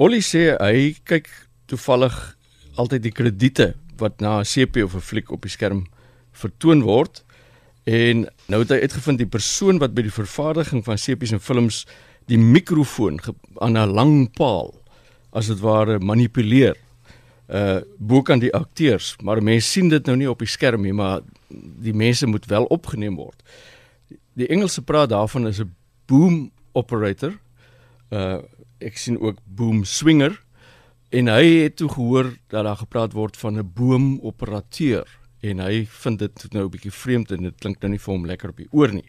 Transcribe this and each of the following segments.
Ollie sê hy kyk toevallig altyd die krediete wat na 'n CP of 'n fliek op die skerm vertoon word en nou het hy uitgevind die persoon wat by die vervaardiging van CP's en films die mikrofoon aan 'n lang paal as dit ware manipuleer uh bo kan die akteurs maar mense sien dit nou nie op die skerm nie maar die mense moet wel opgeneem word. Die Engelse praat daarvan is 'n boom operator. Uh ek sien ook boom swinger en hy het toe gehoor dat daar gepraat word van 'n boom operateur en hy vind dit nou 'n bietjie vreemd en dit klink nou nie vir hom lekker op die oor nie.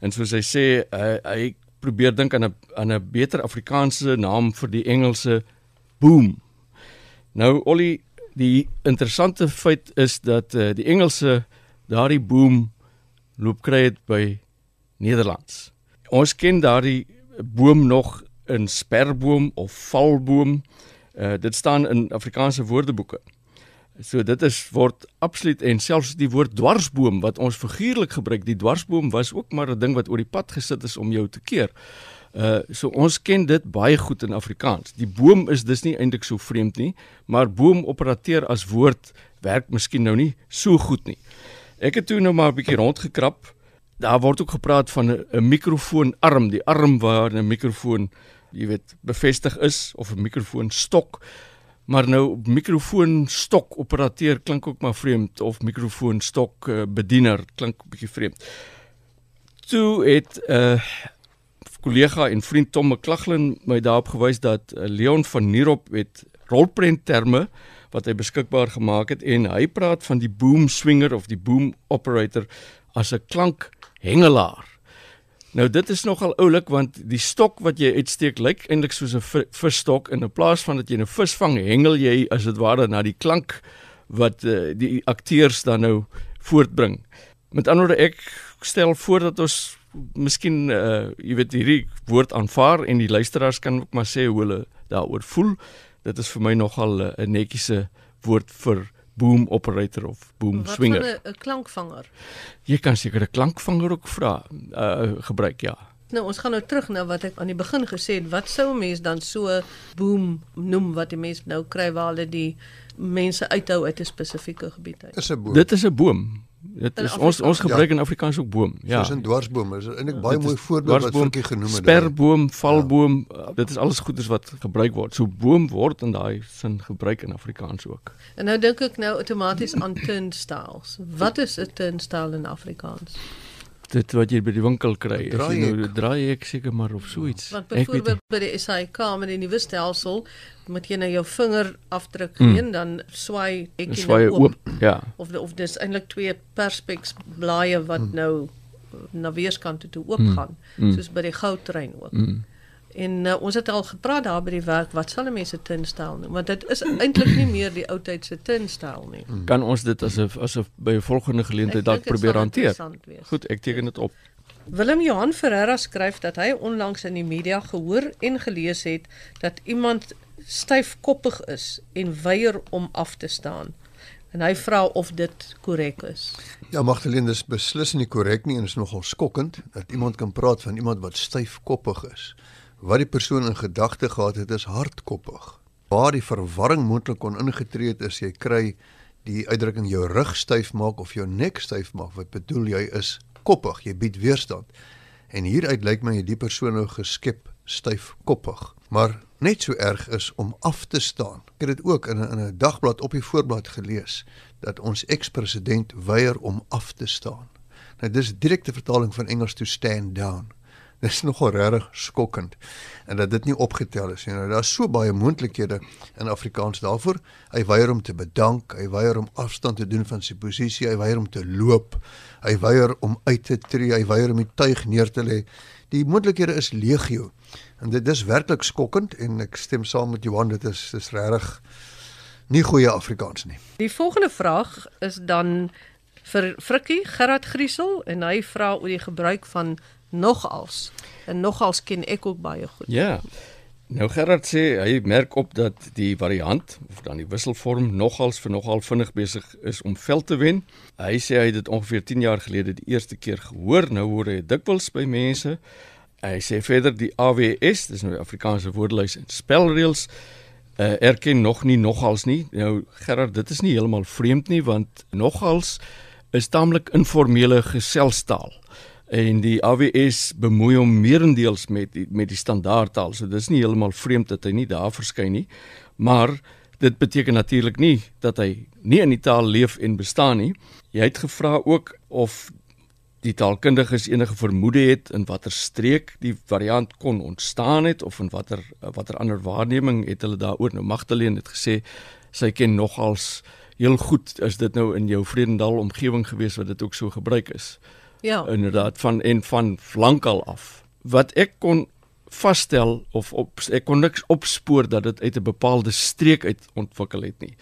En soos hy sê hy, hy probeer dink aan 'n aan 'n beter Afrikaanse naam vir die Engelse boom. Nou Ollie, die interessante feit is dat uh, die Engelse daardie boom loop kry dit by Nederlands. Ons ken daardie boom nog in sperboom of valboom. Uh, dit staan in Afrikaanse woordeboeke. So dit is word absoluut en selfs die woord dwarsboom wat ons figuurlik gebruik, die dwarsboom was ook maar 'n ding wat oor die pad gesit is om jou te keer. Uh so ons ken dit baie goed in Afrikaans. Die boom is dus nie eintlik so vreemd nie, maar boomoperateur as woord werk miskien nou nie so goed nie. Ek het toe nou maar 'n bietjie rondgekrap. Daar word ook gepraat van 'n mikrofoonarm, die arm waar 'n mikrofoon, jy weet, bevestig is of 'n mikrofoonstok. Maar nou mikrofoonstok operateur klink ook maar vreemd of mikrofoonstok uh, bediener klink 'n bietjie vreemd. Toe het 'n uh, eh, kollega en vriend Tom McLaughlin my daarop gewys dat uh, Leon van Nierop het rolprent terme wat hy beskikbaar gemaak het en hy praat van die boom swinger of die boom operator as 'n klankhengelaar. Nou dit is nogal oulik want die stok wat jy uitsteek lyk eintlik soos 'n visstok en in plaas van dat jy 'n vis vang, hengel jy as dit ware na die klank wat uh, die akteurs dan nou voortbring. Met ander woorde ek stel voor dat ons miskien uh, jy weet hierdie woord aanvaar en die luisteraars kan ook maar sê hoe hulle daaroor voel. Dit is vir my nogal 'n uh, netjiese woord vir boom operator of boom Wat swinger. Wat 'n klankvanger? Jy kan seker 'n klankvanger ook vra uh gebruik ja. Nou ons gaan nou terug na wat ek aan die begin gesê het, wat sou 'n mens dan so boom noem wat die mense nou kry waar hulle die mense uithou uit 'n spesifieke gebied uit. Is 'n boom. Dit is 'n boom. Dit is ons ons gebruik ja. in Afrikaans ook boom. Ja. Soos 'n dwarsboom is eintlik baie mooi voorbeeld wat Frikkie genoem het. Sperboom, valboom, ja. dit is alles goeders wat gebruik word. So boom word in daai sin gebruik in Afrikaans ook. En nou dink ek nou outomaties aan turnstiles. Wat is 'n turnstile in Afrikaans? Dit wat jy by die winkel kry. As jy nou draai ek seker maar of so iets. Want byvoorbeeld by die SAIK met die nuwe stelsel moet jy nou jou vinger afdruk gee mm. dan swaai ek jy nou oop. oop. Ja. Of of dis eintlik twee perspex blaaie wat mm. nou na weerskante toe oop mm. gaan mm. soos by die goudtrein ook. Mm. En uh, ons het al gepraat daar by die werk wat sal mense tinstyl noem want dit is eintlik nie meer die ou tyd se tinstyl nie. Hmm. Kan ons dit asof asof by 'n volgende geleentheid dalk probeer hanteer? Goed, ek teken dit op. Willem Johan Ferreira skryf dat hy onlangs in die media gehoor en gelees het dat iemand styfkoppig is en weier om af te staan. En hy vra of dit korrek is. Ja, Magdalene, dis beslis nie korrek nie en is nogal skokkend dat iemand kan praat van iemand wat styfkoppig is wat die persoon in gedagte gehad het is hardkoppig. Waar die verwarring moontlik kon ingetree het is jy kry die uitdrukking jou rug styf maak of jou nek styf maak. Wat bedoel jy is koppig, jy bied weerstand. En hieruit lyk my die persoon nou geskep styf koppig. Maar net so erg is om af te staan. Ek het dit ook in 'n in 'n dagblad op die voorblad gelees dat ons eks-president weier om af te staan. Nou dis direkte vertaling van Engels to stand down. Dis nogal regtig skokkend en dat dit nie opgetel is nie. Nou daar's so baie moontlikhede in Afrikaans daarvoor. Hy weier om te bedank, hy weier om afstand te doen van sy posisie, hy weier om te loop, hy weier om uit te tree, hy weier om die tuig neer te lê. Die moontlikhede is legio. En dit is werklik skokkend en ek stem saam met Johan, dit is dis regtig nie goeie Afrikaans nie. Die volgende vraag is dan vir Frikkie Gerard Griesel en hy vra oor die gebruik van nogals. En nogals ken ek ook baie goed. Ja. Nou Gerard sê hy merk op dat die variant of dan die wisselvorm nogals vir nogal vinnig besig is om veld te wen. Hy sê hy het dit ongeveer 10 jaar gelede die eerste keer gehoor, nou hoor hy dikwels by mense Hy sê verder die AWS, dis nou die Afrikaanse woordelys en spelreëls uh, erken nog nie nogals nie. Nou Gerard, dit is nie heeltemal vreemd nie want nogals is taamlik informele geselstaal en die AWS bemoei hom meerendeels met die, met die standaardtaal. So dis nie heeltemal vreemd dat hy nie daar verskyn nie. Maar dit beteken natuurlik nie dat hy nie in die taal leef en bestaan nie. Jy het gevra ook of die taalkundiges enige vermoede het in watter streek die variant kon ontstaan het of in watter watter ander waarneming het hulle daaroor nou Magdalene het gesê sy ken nogals heel goed is dit nou in jou Vredendal omgewing gewees wat dit ook so gebruik is. Ja. Inderdaad van en van lankal af. Wat ek kon vasstel of op ek kon niks opspoor dat dit uit 'n bepaalde streek uit ontwikkel het nie.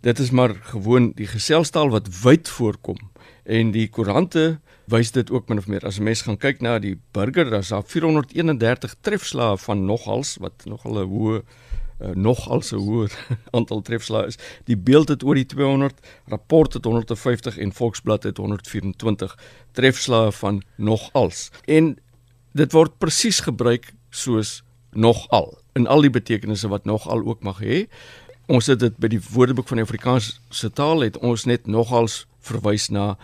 Dit is maar gewoon die geselstaal wat wyd voorkom en die koerante wys dit ook min of meer. As 'n mens gaan kyk na die burger, daar's daar 431 trefslae van nogals wat nogal 'n hoë uh, nog al so hoër aantal trefslae is. Die beeld het oor die 200, rapport het 150 en Volksblad het 124 trefslae van nog als. En dit word presies gebruik soos nog al in al die betekenisse wat nog al ook mag hê. Ons het dit by die Woordeboek van die Afrikaanse taal het ons net nogals verwys na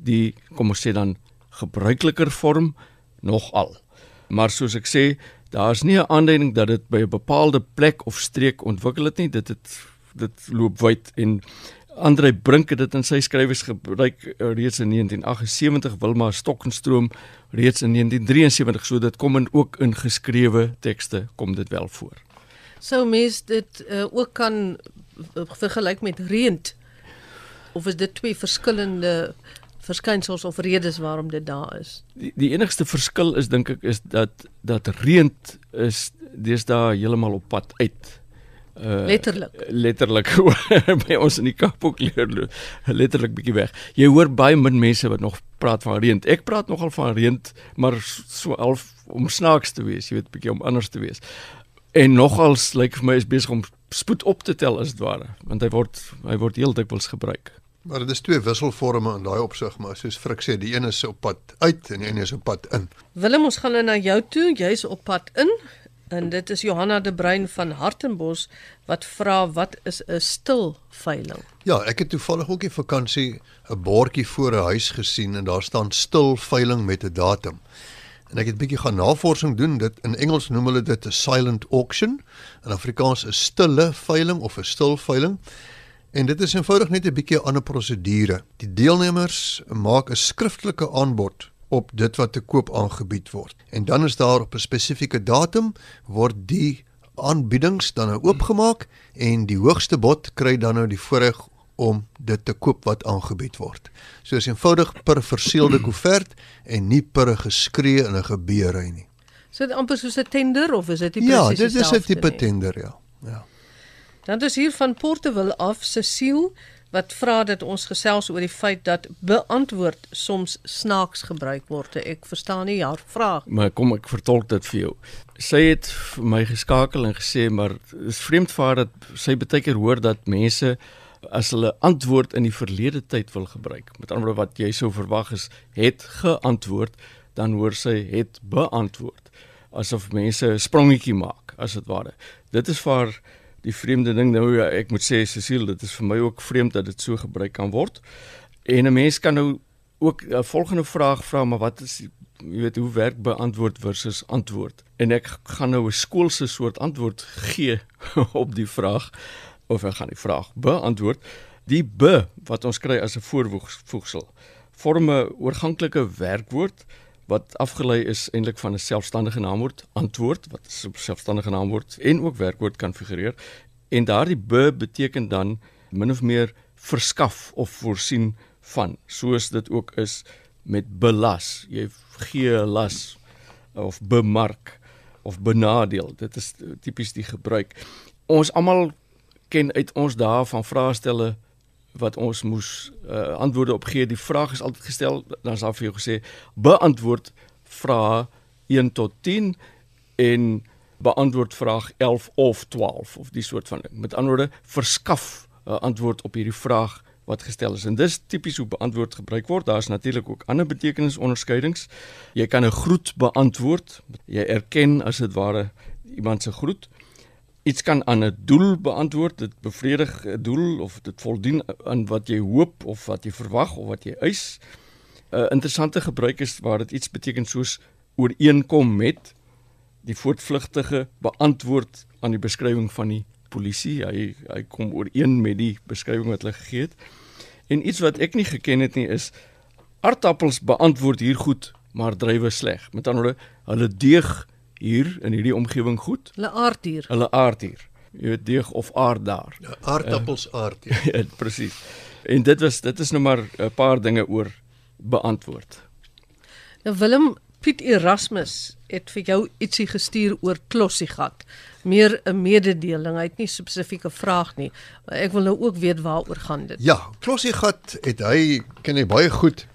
die kom ons sê dan gebruikliker vorm nog al. Maar soos ek sê, daar's nie 'n aanduiding dat dit by 'n bepaalde plek of streek ontwikkel het nie. Dit het dit loop wyd en Andre Brink het dit in sy skrywers gebruik uh, reeds in 1978, Wilma Stokkenstroom reeds in 1973, so dit kom in ook in geskrewe tekste kom dit wel voor. Sou mens dit uh, ook kan vergelyk met reënt of is dit twee verskillende verskynsels of redes waarom dit daar is. Die die enigste verskil is dink ek is dat dat reënt is deesdae heeltemal op pad uit. Uh, letterlik. Letterlik by ons in die Kaap ook leer letterlik bietjie weg. Jy hoor baie min mense wat nog praat van reënt. Ek praat nogal van reënt, maar so half om snaaks te wees, jy weet bietjie om anders te wees. En nogals lyk like vir my is besig om spoed op te tel as dit ware, want hy word hy word heel dikwels gebruik. Maar dit is twee wisselforme in daai opsig, maar soos Frik sê, die een is op pad uit en die ander is op pad in. Willem, ons gaan nou na jou toe. Jy's op pad in. En dit is Johanna de Bruin van Hartenbos wat vra wat is 'n stil veiling? Ja, ek het toevallig ook in vakansie 'n bordjie voor 'n huis gesien en daar staan stil veiling met 'n datum. En ek het 'n bietjie gaan navorsing doen. Dit in Engels noem hulle dit 'n silent auction. In Afrikaans 'n stille veiling of 'n stil veiling. En dit is eenvoudig net 'n bietjie 'n ander prosedure. Die deelnemers maak 'n skriftelike aanbod op dit wat te koop aangebied word. En dan is daar op 'n spesifieke datum word die aanbiedings dan nou oopgemaak en die hoogste bod kry dan nou die voorreg om dit te koop wat aangebied word. So is eenvoudig per verseelde koevert en nie per 'n geskree in 'n gebeurry nie. So dit amper soos 'n tender of is dit presies Ja, dit is 'n tipe tender, ja. Ja. Dan is hier van Portewil af Cecile wat vra dat ons gesels oor die feit dat beantwoord soms snaaks gebruik word. Ek verstaan nie haar vraag. Maar kom ek vertolk dit vir jou. Sy het vir my geskakel en gesê maar is vreemd vir haar dat sy baie keer hoor dat mense as hulle antwoord in die verlede tyd wil gebruik. Met ander woorde wat jy sou verwag is het geantwoord, dan hoor sy het beantwoord asof mense 'n sprongetjie maak as dit ware. Dit is vir haar die vreemde ding nou ja, ek moet sê Cecile, dit is vir my ook vreemd dat dit so gebruik kan word. En 'n mens kan nou ook 'n volgende vraag vra, maar wat is jy weet hoe werk beantwoord versus antwoord? En ek gaan nou 'n skoolse soort antwoord gee op die vraag of ek gaan die vraag beantwoord. Die be wat ons kry as 'n voorvoegsel vorm 'n oorganklike werkwoord wat afgelei is eintlik van 'n selfstandige naamwoord antwoord wat 'n selfstandige naamwoord en ook werkwoord kan figureer. En daardie be beteken dan min of meer verskaf of voorsien van soos dit ook is met belas. Jy gee las of bemark of benadeel. Dit is tipies die gebruik. Ons almal ken uit ons dae van vraestelle wat ons moes uh, antwoorde op gee. Die vraag is altyd gestel, dan is daar vir jou gesê beantwoord vrae 1 tot 10 en beantwoord vraag 11 of 12 of die soort van ding. Met ander woorde, verskaf 'n uh, antwoord op hierdie vraag wat gestel is. En dis tipies hoe beantwoord gebruik word. Daar's natuurlik ook ander betekenisonderskeidings. Jy kan 'n groet beantwoord. Jy erken as dit ware iemand se groet. Iets kan aan 'n doel beantwoord. Dit bevredig 'n doel of dit voldoen aan wat jy hoop of wat jy verwag of wat jy eis. 'n Interessante gebruik is waar dit iets beteken soos ooreenkom met die voortvlugtige beantwoord aan die beskrywing van die polisie. Hy hy kom ooreen met die beskrywing wat hulle gegee het. En iets wat ek nie geken het nie is aardappels beantwoord hier goed, maar druiwe sleg. Met ander woorde, hulle deeg hier in hierdie omgewing goed. Hulle aard hier. Hulle aard hier. Jy weet deeg of aard daar. Ja, aardappels aard. Ja. ja, presies. En dit was dit is nou maar 'n paar dinge oor beantwoord. Nou Willem Piet Erasmus het vir jou ietsie gestuur oor Klossiegat. Meer 'n mededeling, hy het nie spesifieke vraag nie. Maar ek wil nou ook weet waaroor gaan dit. Ja, Klossiegat het hy ken hy baie goed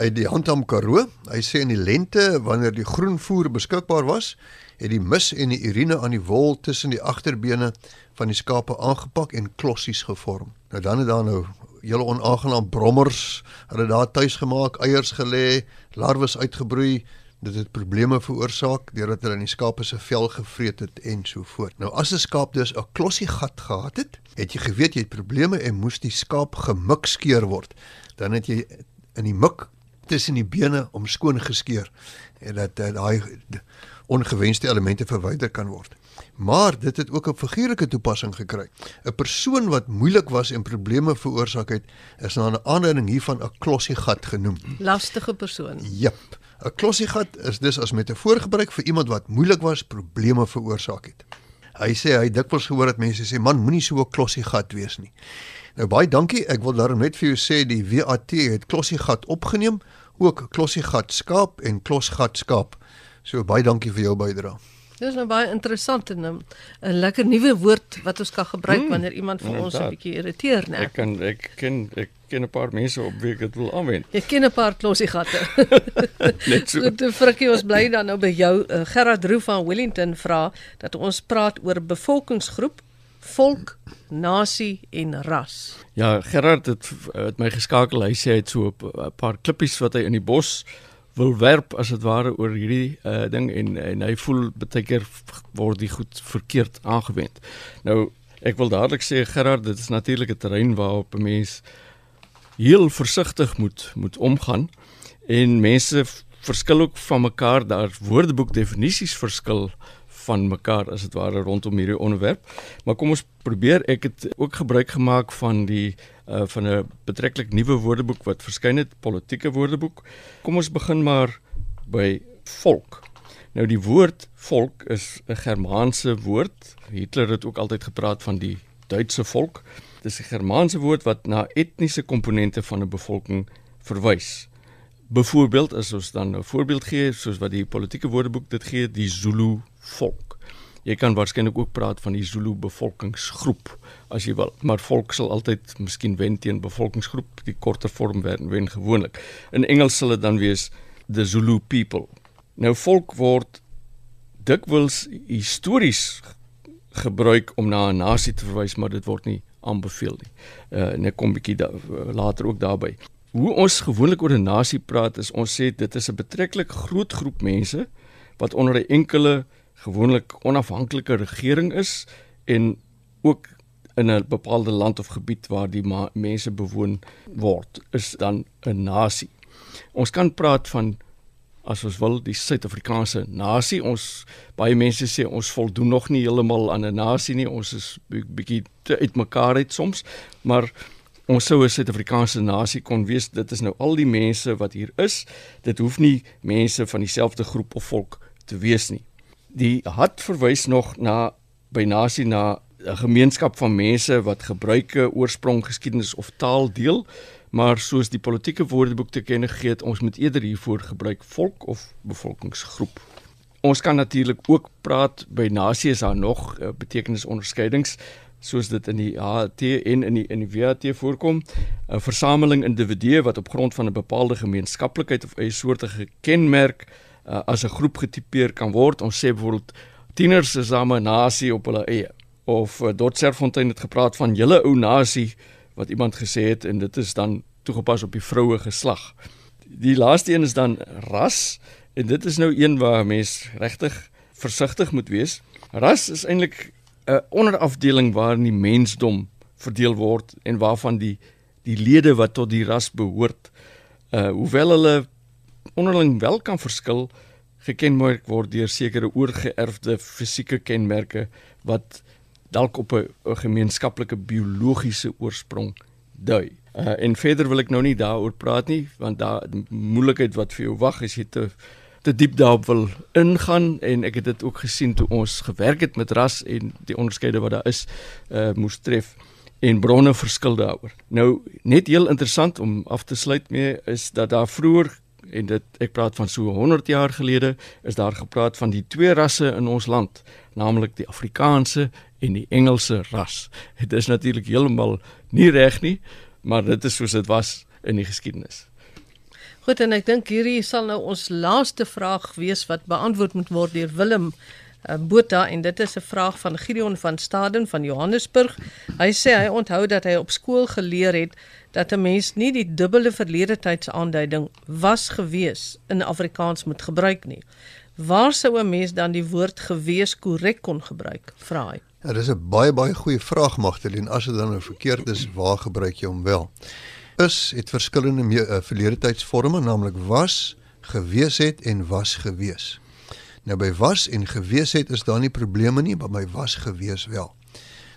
uit die Handam Karoo. Hy sê in die lente wanneer die groenvoer beskikbaar was, het die mis en die urine aan die wol tussen die agterbene van die skape aangepak en klossies gevorm. Nou dan het daar nou hele onaangenaam brommers, hulle daar tuis gemaak, eiers gelê, larwes uitgebroei. Dit het probleme veroorsaak deurdat hulle in die skape se vel gevreet het en so voort. Nou as 'n skaap dus 'n klossie gat gehad het, het jy geweet jy het probleme en moes die skaap gemik skeer word. Dan het jy in die mik tussen die bene om skoon geskeur en dat daai ongewenste elemente verwyder kan word. Maar dit het ook 'n figuurlike toepassing gekry. 'n Persoon wat moeilik was en probleme veroorsaak het, is na 'n aanleiding hiervan 'n klossiegat genoem. Lastige persoon. Jep. 'n Klossiegat is dus as metafoor gebruik vir iemand wat moeilik was, probleme veroorsaak het. Hy sê hy dikwels gehoor dat mense sê man moenie so 'n klossiegat wees nie. Nou baie dankie. Ek wil daarom net vir jou sê die WAT het klossiegat opgeneem, ook klossiegat skaap en klosgat skaap. So baie dankie vir jou bydrae. Dis nou baie interessant en 'n lekker nuwe woord wat ons kan gebruik hmm, wanneer iemand vir ons 'n bietjie irriteer, né? Ek kan ek ken ek ken 'n paar mense op wie ek dit wil aanwend. Jy ken 'n paar klosie gatte. Net so. Goed, Frikkie, ons bly dan nou by jou. Uh, Gerard Roo van Wellington vra dat ons praat oor bevolkingsgroep, volk, nasie en ras. Ja, Gerard het het my geskakel. Hy sê hy het so 'n paar klippies wat hy in die bos wil werp as dit ware oor hierdie uh, ding en en hy voel baie keer word die goed verkeerd aangewend. Nou ek wil dadelik sê Gerard, dit is natuurlik 'n terrein waarop 'n mens heel versigtig moet moet omgaan en mense verskil ook van mekaar daar woordeboek definisies verskil van mekaar as dit ware rondom hierdie onderwerp. Maar kom ons probeer ek het ook gebruik gemaak van die uh van 'n betreklik nuwe woordeboek wat verskyn het, politieke woordeboek. Kom ons begin maar by volk. Nou die woord volk is 'n Germaanse woord. Hitler het ook altyd gepraat van die Duitse volk. Dit is 'n Germaanse woord wat na etniese komponente van 'n bevolking verwys. Byvoorbeeld as ons dan 'n voorbeeld gee soos wat die politieke woordeboek dit gee, die Zulu volk. Jy kan waarskynlik ook praat van die Zulu bevolkingsgroep as jy wil, maar volk sal altyd miskien wen teen bevolkingsgroep, die korter vorm wen, wen gewoonlik. In Engels sal dit dan wees the Zulu people. Nou volk word dikwels histories gebruik om na 'n nasie te verwys, maar dit word nie aanbeveel nie. Uh en ek kom bietjie da, later ook daarby. Hoe ons gewoonlik oor 'n nasie praat is ons sê dit is 'n betreklik groot groep mense wat onder 'n enkele gewoonlik onafhanklike regering is en ook in 'n bepaalde land of gebied waar die mense bewoon word is dan 'n nasie. Ons kan praat van as ons wil die Suid-Afrikaanse nasie. Ons baie mense sê ons voldoen nog nie heeltemal aan 'n nasie nie. Ons is bietjie te uitmekaar uit soms, maar ons sou 'n Suid-Afrikaanse nasie kon wees. Dit is nou al die mense wat hier is. Dit hoef nie mense van dieselfde groep of volk te wees nie. Die hat verwys nog na by nasie na 'n gemeenskap van mense wat gebruike, oorsprong, geskiedenis of taal deel, maar soos die politieke woordeboek te kenne gee, ons moet eerder hiervoor gebruik volk of bevolkingsgroep. Ons kan natuurlik ook praat by nasie is daar nog uh, betekenisonderskeidings soos dit in die HT en in die in die WAT voorkom 'n versameling individue wat op grond van 'n bepaalde gemeenskaplikheid of 'n soortige kenmerk uh, as 'n groep getipeer kan word ons sê byvoorbeeld tieners is 'n nasie op hulle eie of uh, Dotserfontein het gepraat van julle ou nasie wat iemand gesê het en dit is dan toegepas op die vroue geslag. Die laaste een is dan ras en dit is nou een waar mens regtig versigtig moet wees. Ras is eintlik 'n onderafdeling waarin die mensdom verdeel word en waarvan die die lede wat tot die ras behoort uh hoewel hulle onderling wel kan verskil gekenmerk word deur sekere oorgeerfde fisieke kenmerke wat dalk op 'n gemeenskaplike biologiese oorsprong dui. Uh en verder wil ek nou nie daaroor praat nie want daar moeilikheid wat vir jou wag as jy te te diep daarop wil ingaan en ek het dit ook gesien toe ons gewerk het met ras en die onderskeide wat daar is uh moes tref en bronne verskil daaroor. Nou net heel interessant om af te sluit mee is dat daar vroeër en dit ek praat van so 100 jaar gelede is daar gepraat van die twee rasse in ons land, naamlik die Afrikaanse en die Engelse ras. Dit is natuurlik heeltemal nie reg nie, maar dit is soos dit was in die geskiedenis. Goed en ek dink hierdie sal nou ons laaste vraag wees wat beantwoord moet word deur Willem uh, Botha en dit is 'n vraag van Gideon van Staden van Johannesburg. Hy sê hy onthou dat hy op skool geleer het dat 'n mens nie die dubbele verlede tydsaanduiding was gewees in Afrikaans moet gebruik nie. Waar sou 'n mens dan die woord gewees korrek kon gebruik? Vra hy. Ja, dis 'n baie baie goeie vraag Magdalene. As dit dan nou verkeerd is, waar gebruik jy hom wel? Is het verskillende uh, verlede tydsforme, naamlik was, gewees het en was gewees. Nou by was en gewees het is daar nie probleme nie, maar by was gewees wel.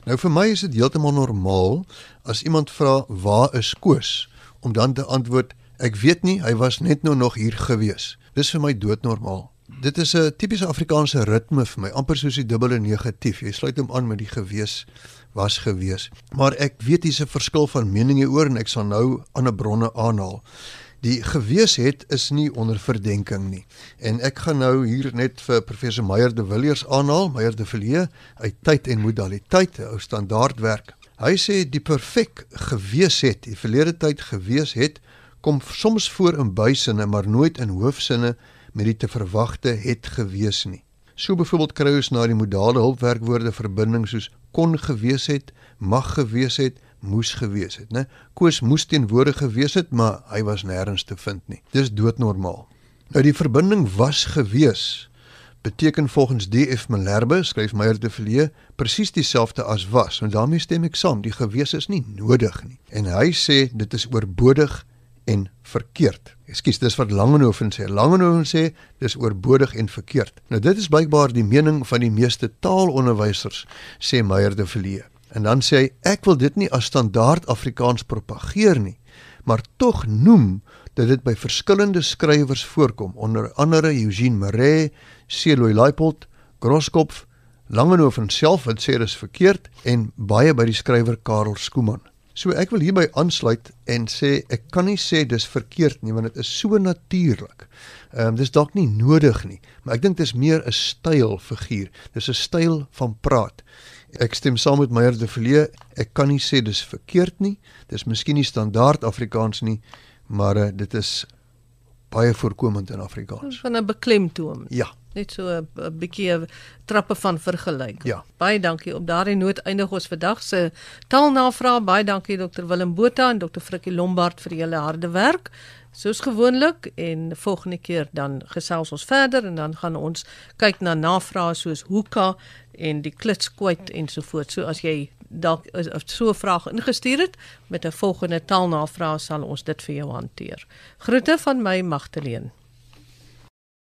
Nou vir my is dit heeltemal normaal as iemand vra waar is Koos om dan te antwoord ek weet nie, hy was net nou nog hier gewees. Dis vir my doodnormaal. Dit is 'n tipiese Afrikaanse ritme vir my, amper soos die dubbele negatief. Jy sluit hom aan met die gewees was gewees. Maar ek weet hier's 'n verskil van meninge oor en ek sal nou ander bronne aanhaal die gewees het is nie onder verdenking nie. En ek gaan nou hier net vir professor Meyer de Villiers aanhaal, Meyer de Villiers uit tyd en modaliteit, 'n ou standaardwerk. Hy sê die perfek gewees het, die verlede tyd gewees het, kom soms voor in bysinne, maar nooit in hoofsinne met die te verwagte het gewees nie. So byvoorbeeld kry ons na die modale hulpwerkwoorde verbinding soos kon gewees het, mag gewees het, moes gewees het, né? Koos moes teenwoordig gewees het, maar hy was nêrens te vind nie. Dis doodnormaal. Nou die verbinding was gewees beteken volgens D.F. Malherbe, skryf Meyer de Villiers, presies dieselfde as was. En daarmee stem ek saam, die gewees is nie nodig nie. En hy sê dit is oorbodig en verkeerd. Ekskuus, dis wat Langehoven sê. Langehoven sê dis oorbodig en verkeerd. Nou dit is blykbaar die mening van die meeste taalonderwysers, sê Meyer de Villiers. En dan sê hy ek wil dit nie as standaard Afrikaans propageer nie, maar tog noem dat dit by verskillende skrywers voorkom, onder andere Eugene Marais, Celoy Leipold, Groskopf, Langehoven self wat sê dit is verkeerd en baie by die skrywer Karel Skooman. So ek wil hierby aansluit en sê ek kan nie sê dis verkeerd nie want dit is so natuurlik. Ehm um, dis dalk nie nodig nie, maar ek dink dit is meer 'n styl figuur. Dis 'n styl van praat. Ek stem saam met Meyer de Villiers. Ek kan nie sê dis verkeerd nie. Dis miskien nie standaard Afrikaans nie, maar uh, dit is baie voorkomend in Afrikaans. Van 'n beklemtoon. Ja. Net so 'n bietjie trappe van vergelyking. Ja. Baie dankie. Op daardie noot eindig ons vandag se taalnavraag. Baie dankie Dr Willem Botha en Dr Frikkie Lombard vir julle harde werk soos gewoonlik en volgende keer dan gesels ons verder en dan gaan ons kyk na navrae soos hoeka en die klitskwyt ensovoorts. So as jy dalk so 'n vraag ingestuur het met 'n volgende taalnavraag sal ons dit vir jou hanteer. Groete van my Magtleen.